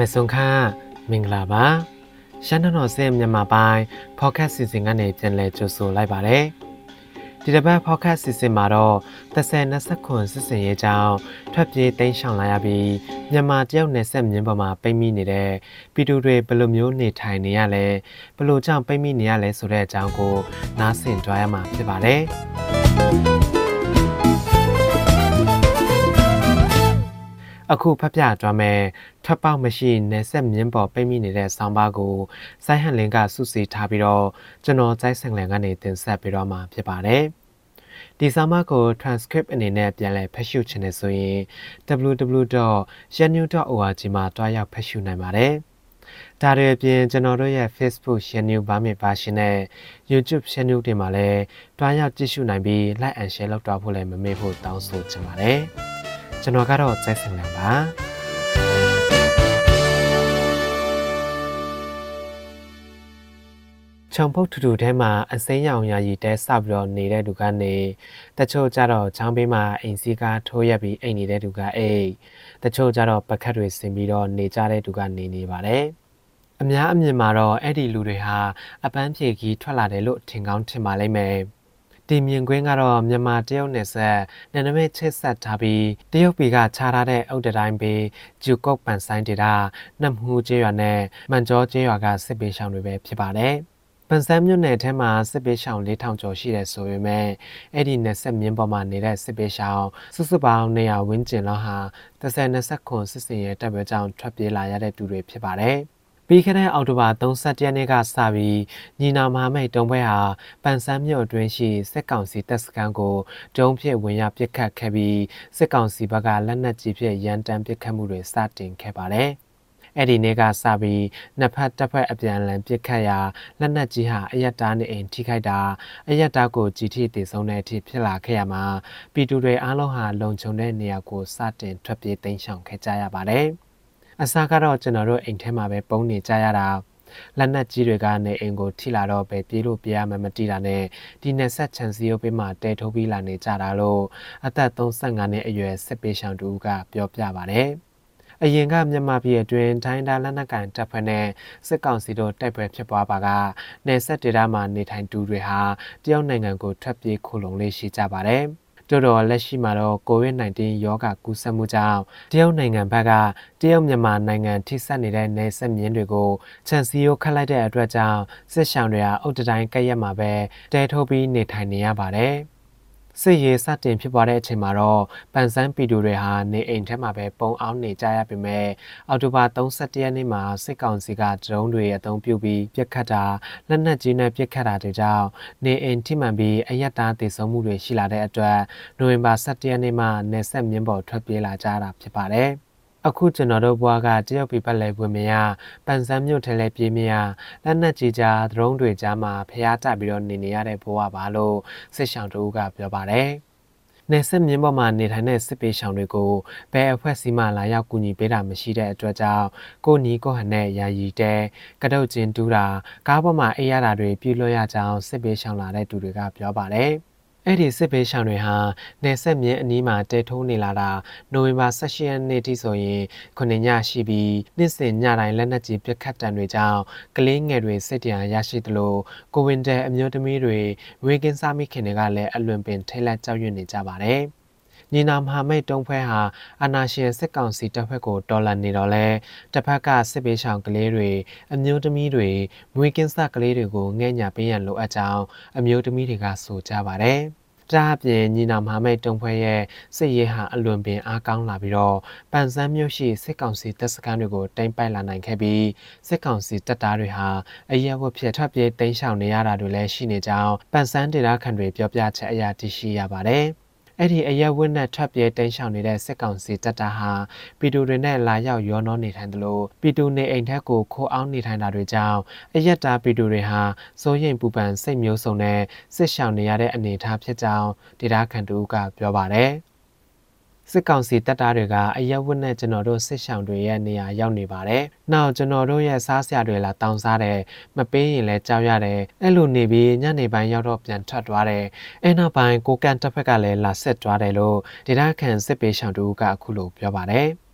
မဆုံခါမင်္ဂလာပါရှမ်းတော်ဆင်းမြန်မာပိုင်း podcast စီစဉ်ကနေပြန်လည်ကြိုဆိုလိုက်ပါတယ်ဒီတစ်ပတ် podcast စီစဉ်မှာတော့30 29စစ်စင်ရေးကြောင်းထွက်ပြေးတိမ်းရှောင်လာရပြီးမြန်မာတယောက်နယ်ဆက်မြင်းပေါ်မှာပိတ်မိနေတဲ့ပြည်သူတွေဘယ်လိုမျိုးနေထိုင်နေရလဲဘယ်လိုကြောင့်ပိတ်မိနေရလဲဆိုတဲ့အကြောင်းကိုနားဆင်ကြရမှာဖြစ်ပါတယ် အခုဖတ်ပြကြမယ်ထွက်ပေါက်မရှိနယ်ဆက်မြင်းပေါ်ပိတ်မိနေတဲ့ဆောင်းပါးကိုစိုင်းဟန်လင်းကစုစည်းထားပြီးတော့ကျွန်တော်စိုင်းဆန်လန်ကနေတင်ဆက်ပေးတော့မှာဖြစ်ပါတယ်ဒီဆောင်းပါးကို transcript အနေနဲ့ပြန်လည်ဖတ်ရှုချင်တယ်ဆိုရင် www.yanu.org မှာတွားရောက်ဖတ်ရှုနိုင်ပါတယ်ဒါတွေအပြင်ကျွန်တော်တို့ရဲ့ Facebook channel ဘာမြင်ပါရှင်နဲ့ YouTube channel တွေမှာလည်းတွားရောက်ကြည့်ရှုနိုင်ပြီး like and share လုပ်တော့ဖို့လည်းမမေ့ဖို့တောင်းဆိုချင်ပါတယ်။ ကျွန်တော်ကတော့ကျဲစင်လန်ပါချောင်ပုတ်ထူထူထဲမှာအစိမ်းရောင်ရာရီတဲစပြီးတော့နေတဲ့လူကနေတချို့ကြတော့ချောင်းဘေးမှာအိမ်စီးကားထိုးရက်ပြီးအိမ်နေတဲ့လူကအိမ်တချို့ကြတော့ပကတ်တွေဆင်ပြီးတော့နေကြတဲ့လူကနေနေပါတယ်အများအမြင်မှာတော့အဲ့ဒီလူတွေဟာအပန်းဖြေကြီးထွက်လာတယ်လို့ထင်ကောင်းထင်ပါလိမ့်မယ် ဒီမြင်ကွင်းကတော့မြန်မာတရုတ်နယ်စပ်နယ်နိမိတ်ချစ်ဆက်ထားပြီးတရုတ်ပြည်ကခြားထားတဲ့အုတ်တိုင်းပေဂျူကုတ်ပန်ဆိုင်ဒေတာနတ်မှုကျေးရွာနဲ့မန်ကျော်ကျေးရွာကစစ်ပေးရှောင်တွေပဲဖြစ်ပါတယ်။ပန်ဆန်းမြို့နယ်ထဲမှာစစ်ပေးရှောင်4000ကျော်ရှိတယ်ဆိုပေမဲ့အဲ့ဒီနယ်ဆက်မြင်းပေါ်မှာနေတဲ့စစ်ပေးရှောင်စုစုပေါင်း200ဝန်းကျင်လောက်ဟာ30-20ခုစစ်စင်ရဲတပ်ပွဲကြောင့်ထွက်ပြေးလာရတဲ့သူတွေဖြစ်ပါတယ်။ ပြီးခဲ့တဲ့အောက်တိုဘာ31ရက်နေ့ကစပြီးညီနာမဟာမိတ်တုံးပွဲဟာပန်ဆန်းမြို့အတွင်းရှိစစ်ကောင်စီတပ်စခန်းကိုတုံးဖြစ်ဝင်ရောက်ပစ်ခတ်ခဲ့ပြီးစစ်ကောင်စီဘက်ကလက်နက်ကြီးဖြင့်ရန်တမ်းပစ်ခတ်မှုတွေစတင်ခဲ့ပါတယ်။အဲ့ဒီနေ့ကစပြီးနှစ်ဖက်တပ်ဖက်အပြန်အလှန်ပစ်ခတ်ရာလက်နက်ကြီးဟာအယက်တားနေအိမ်ထိခိုက်တာအယက်တားကိုကြီးထိတည်ဆုံးတဲ့အထိဖြစ်လာခဲ့ရမှာပြည်သူတွေအားလုံးဟာလုံခြုံတဲ့နေရာကိုစတင်ထွက်ပြေးတိမ်းရှောင်ခဲ့ကြရပါတယ်။ အစားကတော့ကျွန်တော်တို့အိမ်ထဲမှာပဲပုံနေကြရတာလက်နက်ကြီးတွေကနေအိမ်ကိုထိလာတော့ပဲပြေးလို့ပြေးရမှမတိတာနဲ့ဒီနယ်ဆက်ချန်စီယိုပေးမှာတဲထုတ်ပြီးလာနေကြတာလို့အသက်35နှစ်အရွယ်စစ်ပေးရှောင်တူကပြောပြပါတယ်အရင်ကမြန်မာပြည်အတွင်းဒိုင်းဒါလက်နက်ကန်တပ်ဖွဲ့နဲ့စစ်ကောင်စီတို့တိုက်ပွဲဖြစ်ပွားပါကနေဆက်ဒေတာမှာနေထိုင်သူတွေဟာတရုတ်နိုင်ငံကိုထွက်ပြေးခိုလုံလေးရှိကြပါတယ်။ တို့တော့လက်ရှိမှာတော့ COVID-19 ရောဂါကူးစက်မှုကြောင့်တရုတ်နိုင်ငံဘက်ကတရုတ်မြန်မာနိုင်ငံထိစပ်နေတဲ့နယ်စပ်မြင်းတွေကိုခြံစည်းရိုးခတ်လိုက်တဲ့အတွက်ကြောင့်စစ်ရှောင်တွေဟာအုတ်တိုင်းကက်ရက်မှာပဲတဲထုတ်ပြီးနေထိုင်နေရပါတယ်။ စစ်ရေးစတင်ဖြစ်ပွားတဲ့အချိန်မှာတော့ပန်ဆန်းပီတူတွေဟာနေအိမ်ထဲမှာပဲပုံအောင်နေကြရပေမဲ့အော်တိုဘာ31ရက်နေ့မှာစစ်ကောင်စီကဒရုန်းတွေအသုံးပြုပြီးပြစ်ခတ်တာလက်နက်ကြီးနဲ့ပြစ်ခတ်တာတွေကြောင့်နေအိမ်ထိမှန်ပြီးအယက်သားတည်ဆုံမှုတွေရှိလာတဲ့အတွက်နိုဝင်ဘာ17ရက်နေ့မှာနေဆက်မြင်းပေါ်ထွက်ပြေးလာကြတာဖြစ်ပါတယ်။ အခုကျွန်တော်တို့ဘွားကတရုတ်ပြည်ပတ်လည်ဝင်မရပန်ဆန်းမြို့ထဲလဲပြေးမရလက်နက်ကြီးကြားဒရုန်းတွေကြားမှာဖျားတက်ပြီးတော့နေနေရတဲ့ဘွားပါလို့စစ်ဆောင်တူကပြောပါတယ်။နေဆက်မြင်းပေါ်မှာနေထိုင်တဲ့စစ်ပေးဆောင်တွေကိုဘယ်အဖွဲ့အစည်းမှလာရောက်ကူညီပေးတာမရှိတဲ့အတွက်ကြောင့်ကိုနီကိုဟန်နဲ့ယာယီတဲကတုတ်ချင်းတူးတာကားပေါ်မှာအေးရတာတွေပြုလွှတ်ရကြောင်းစစ်ပေးဆောင်လာတဲ့သူတွေကပြောပါတယ်။ အဲ့ဒီစစ်ဘေးရှောင်တွေဟာနေဆက်မြင်းအနီးမှာတဲထိုးနေလာတာနိုဝင်ဘာ16ရက်နေ့ထိဆိုရင်ခုနှစ်ညရှိပြီးနေ့စဉ်ညတိုင်းလက်နက်ကြီးပစ်ခတ်တံတွေကြောင့်ကလေးငယ်တွေစိတ်တရားရရှိသလိုကိုဝင်တဲ့အမျိုးသမီးတွေဝေကင်းစားမိခင်တွေကလည်းအလွန်ပင်ထိတ်လန့်ကြောက်ရွံ့နေကြပါတယ်။ ညီနာမဟာမိတ်တုံးဖွဲဟာအာနာရှင်စစ်ကောင်စီတပ်ဖွဲ့ကိုတော်လှန်နေတော့လဲတစ်ဖက်ကစစ်ပေးဆောင်ကလေးတွေအမျိုးသမီးတွေမွေးကင်းစကလေးတွေကိုငဲ့ညာပေးရန်လိုအပ်ကြောင်းအမျိုးသမီးတွေကဆိုကြပါတယ်။ဒါအပြင်ညီနာမဟာမိတ်တုံဖွဲရဲ့စစ်ရေးဟာအလွန်ပင်အားကောင်းလာပြီးတော့ပန်ဆန်းမြို့ရှိစစ်ကောင်စီတပ်စခန်းတွေကိုတိမ့်ပိုက်လာနိုင်ခဲ့ပြီးစစ်ကောင်စီတပ်သားတွေဟာအရက်ဝတ်ဖြစ်ထွက်ပြေးတိမ်းရှောင်နေရတာတွေလည်းရှိနေကြောင်းပန်ဆန်းဒေသခံတွေပြောပြချက်အရသိရှိရပါတယ်။ အဲ့ဒီအရက်ဝတ်နဲ့ထွက်ပြေးတိမ်းရှောင်နေတဲ့စစ်ကောင်စီတပ်သားဟာပီတူတွေနဲ့လာရောက်ရောနှောနေထိုင်တယ်လို့ပီတူနေအိမ်ထက်ကိုခိုးအောင်နေထိုင်တာတွေကြောင့်အရက်တာပီတူတွေဟာစိုးရိမ်ပူပန်စိတ်မျိုးစုံနဲ့စစ်ရှောင်နေရတဲ့အနေအထားဖြစ်ကြောင်းဒေတာခန်တူကပြောပါတယ်။ စစ်ကောင်စီတပ်သားတွေကအရက်ဝတ်နဲ့ကျွန်တော်တို့စစ်ဆောင်တွေရဲ့နေရာရောက်နေပါတယ်။နောက်ကျွန်တော်တို့ရဲ့စားစရာတွေလာတောင်းစားတယ်။မပေးရင်လည်းကြောက်ရတယ်။အဲ့လိုနေပြီးညနေပိုင်းရောက်တော့ပြန်ထွက်သွားတယ်။အဲ့နောက်ပိုင်းကိုကန်တပ်ဖက်ကလည်းလာဆက်သွားတယ်လို့ဒေတာခန်စစ်ပေးဆောင်တူကအခုလိုပြောပါတယ်။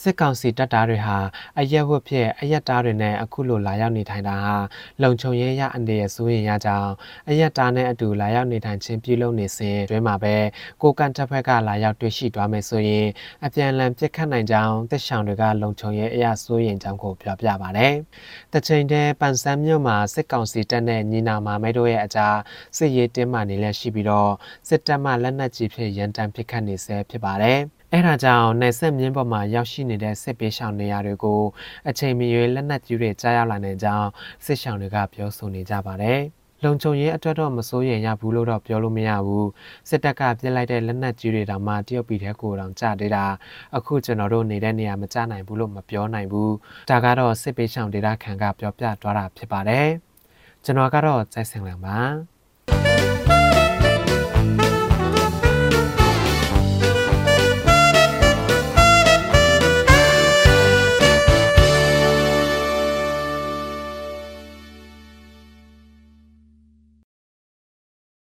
စစ်ကောင်စီတပ်သားတွေဟာအရက်ဝတ်ဖြစ်အရက်သားတွေနဲ့အခုလိုလာရောက်နေထိုင်တာဟာလုံခြုံရေးရအနေရစိုးရင်ရကြောင်းအရက်သားနဲ့အတူလာရောက်နေထိုင်ခြင်းပြုလုပ်နေစဉ်တွင်မှာပဲကိုကန်တပ်ဖက်ကလာရောက်တွေ့ရှိသွားမယ်ဆိုရင်အပြန်အလှန်ပြစ်ခတ်နိုင်ကြောင်းတပ်ဆောင်တွေကလုံခြုံရေးအရာစိုးရင်ကြောင်းကိုပြောပြပါတယ်။တချိန်တည်းပန်ဆန်းမြို့မှာစစ်ကောင်စီတပ်နဲ့ညီနာမာမဲတို့ရဲ့အကြားစစ်ရေးတင်းမာနေလက်ရှိပြီးတော့စစ်တပ်မှလက်နက်ကြီးဖြင့်ရန်တမ်းပစ်ခတ်နေဆဲဖြစ်ပါတယ်။ အဲဒါကြောင့်နိုင်ဆက်မြင်းပေါ်မှာရောက်ရှိနေတဲ့စစ်ပေးရှောင်နေရာတွေကိုအချိန်မရွေးလက်နက်ကြီးတွေကြားရောက်လာနိုင်ကြောင်းစစ်ရှောင်တွေကပြောဆိုနေကြပါတယ်။လုံခြုံရေးအတွက်တော့မစိုးရိမ်ရဘူးလို့တော့ပြောလို့မရဘူးစစ်တပ်ကပြစ်လိုက်တဲ့လက်နက်ကြီးတွေတောင်မှတရုတ်ပြည်ထဲကိုတောင်ကြသေးတာအခုကျွန်တော်တို့နေတဲ့နေရာမကြနိုင်ဘူးလို့မပြောနိုင်ဘူးဒါကတော့စစ်ပေးရှောင်ဒေတာခံကပြောပြသွားတာဖြစ်ပါတယ်ကျွန်တော်ကတော့စိုက်စင်လန်ပါ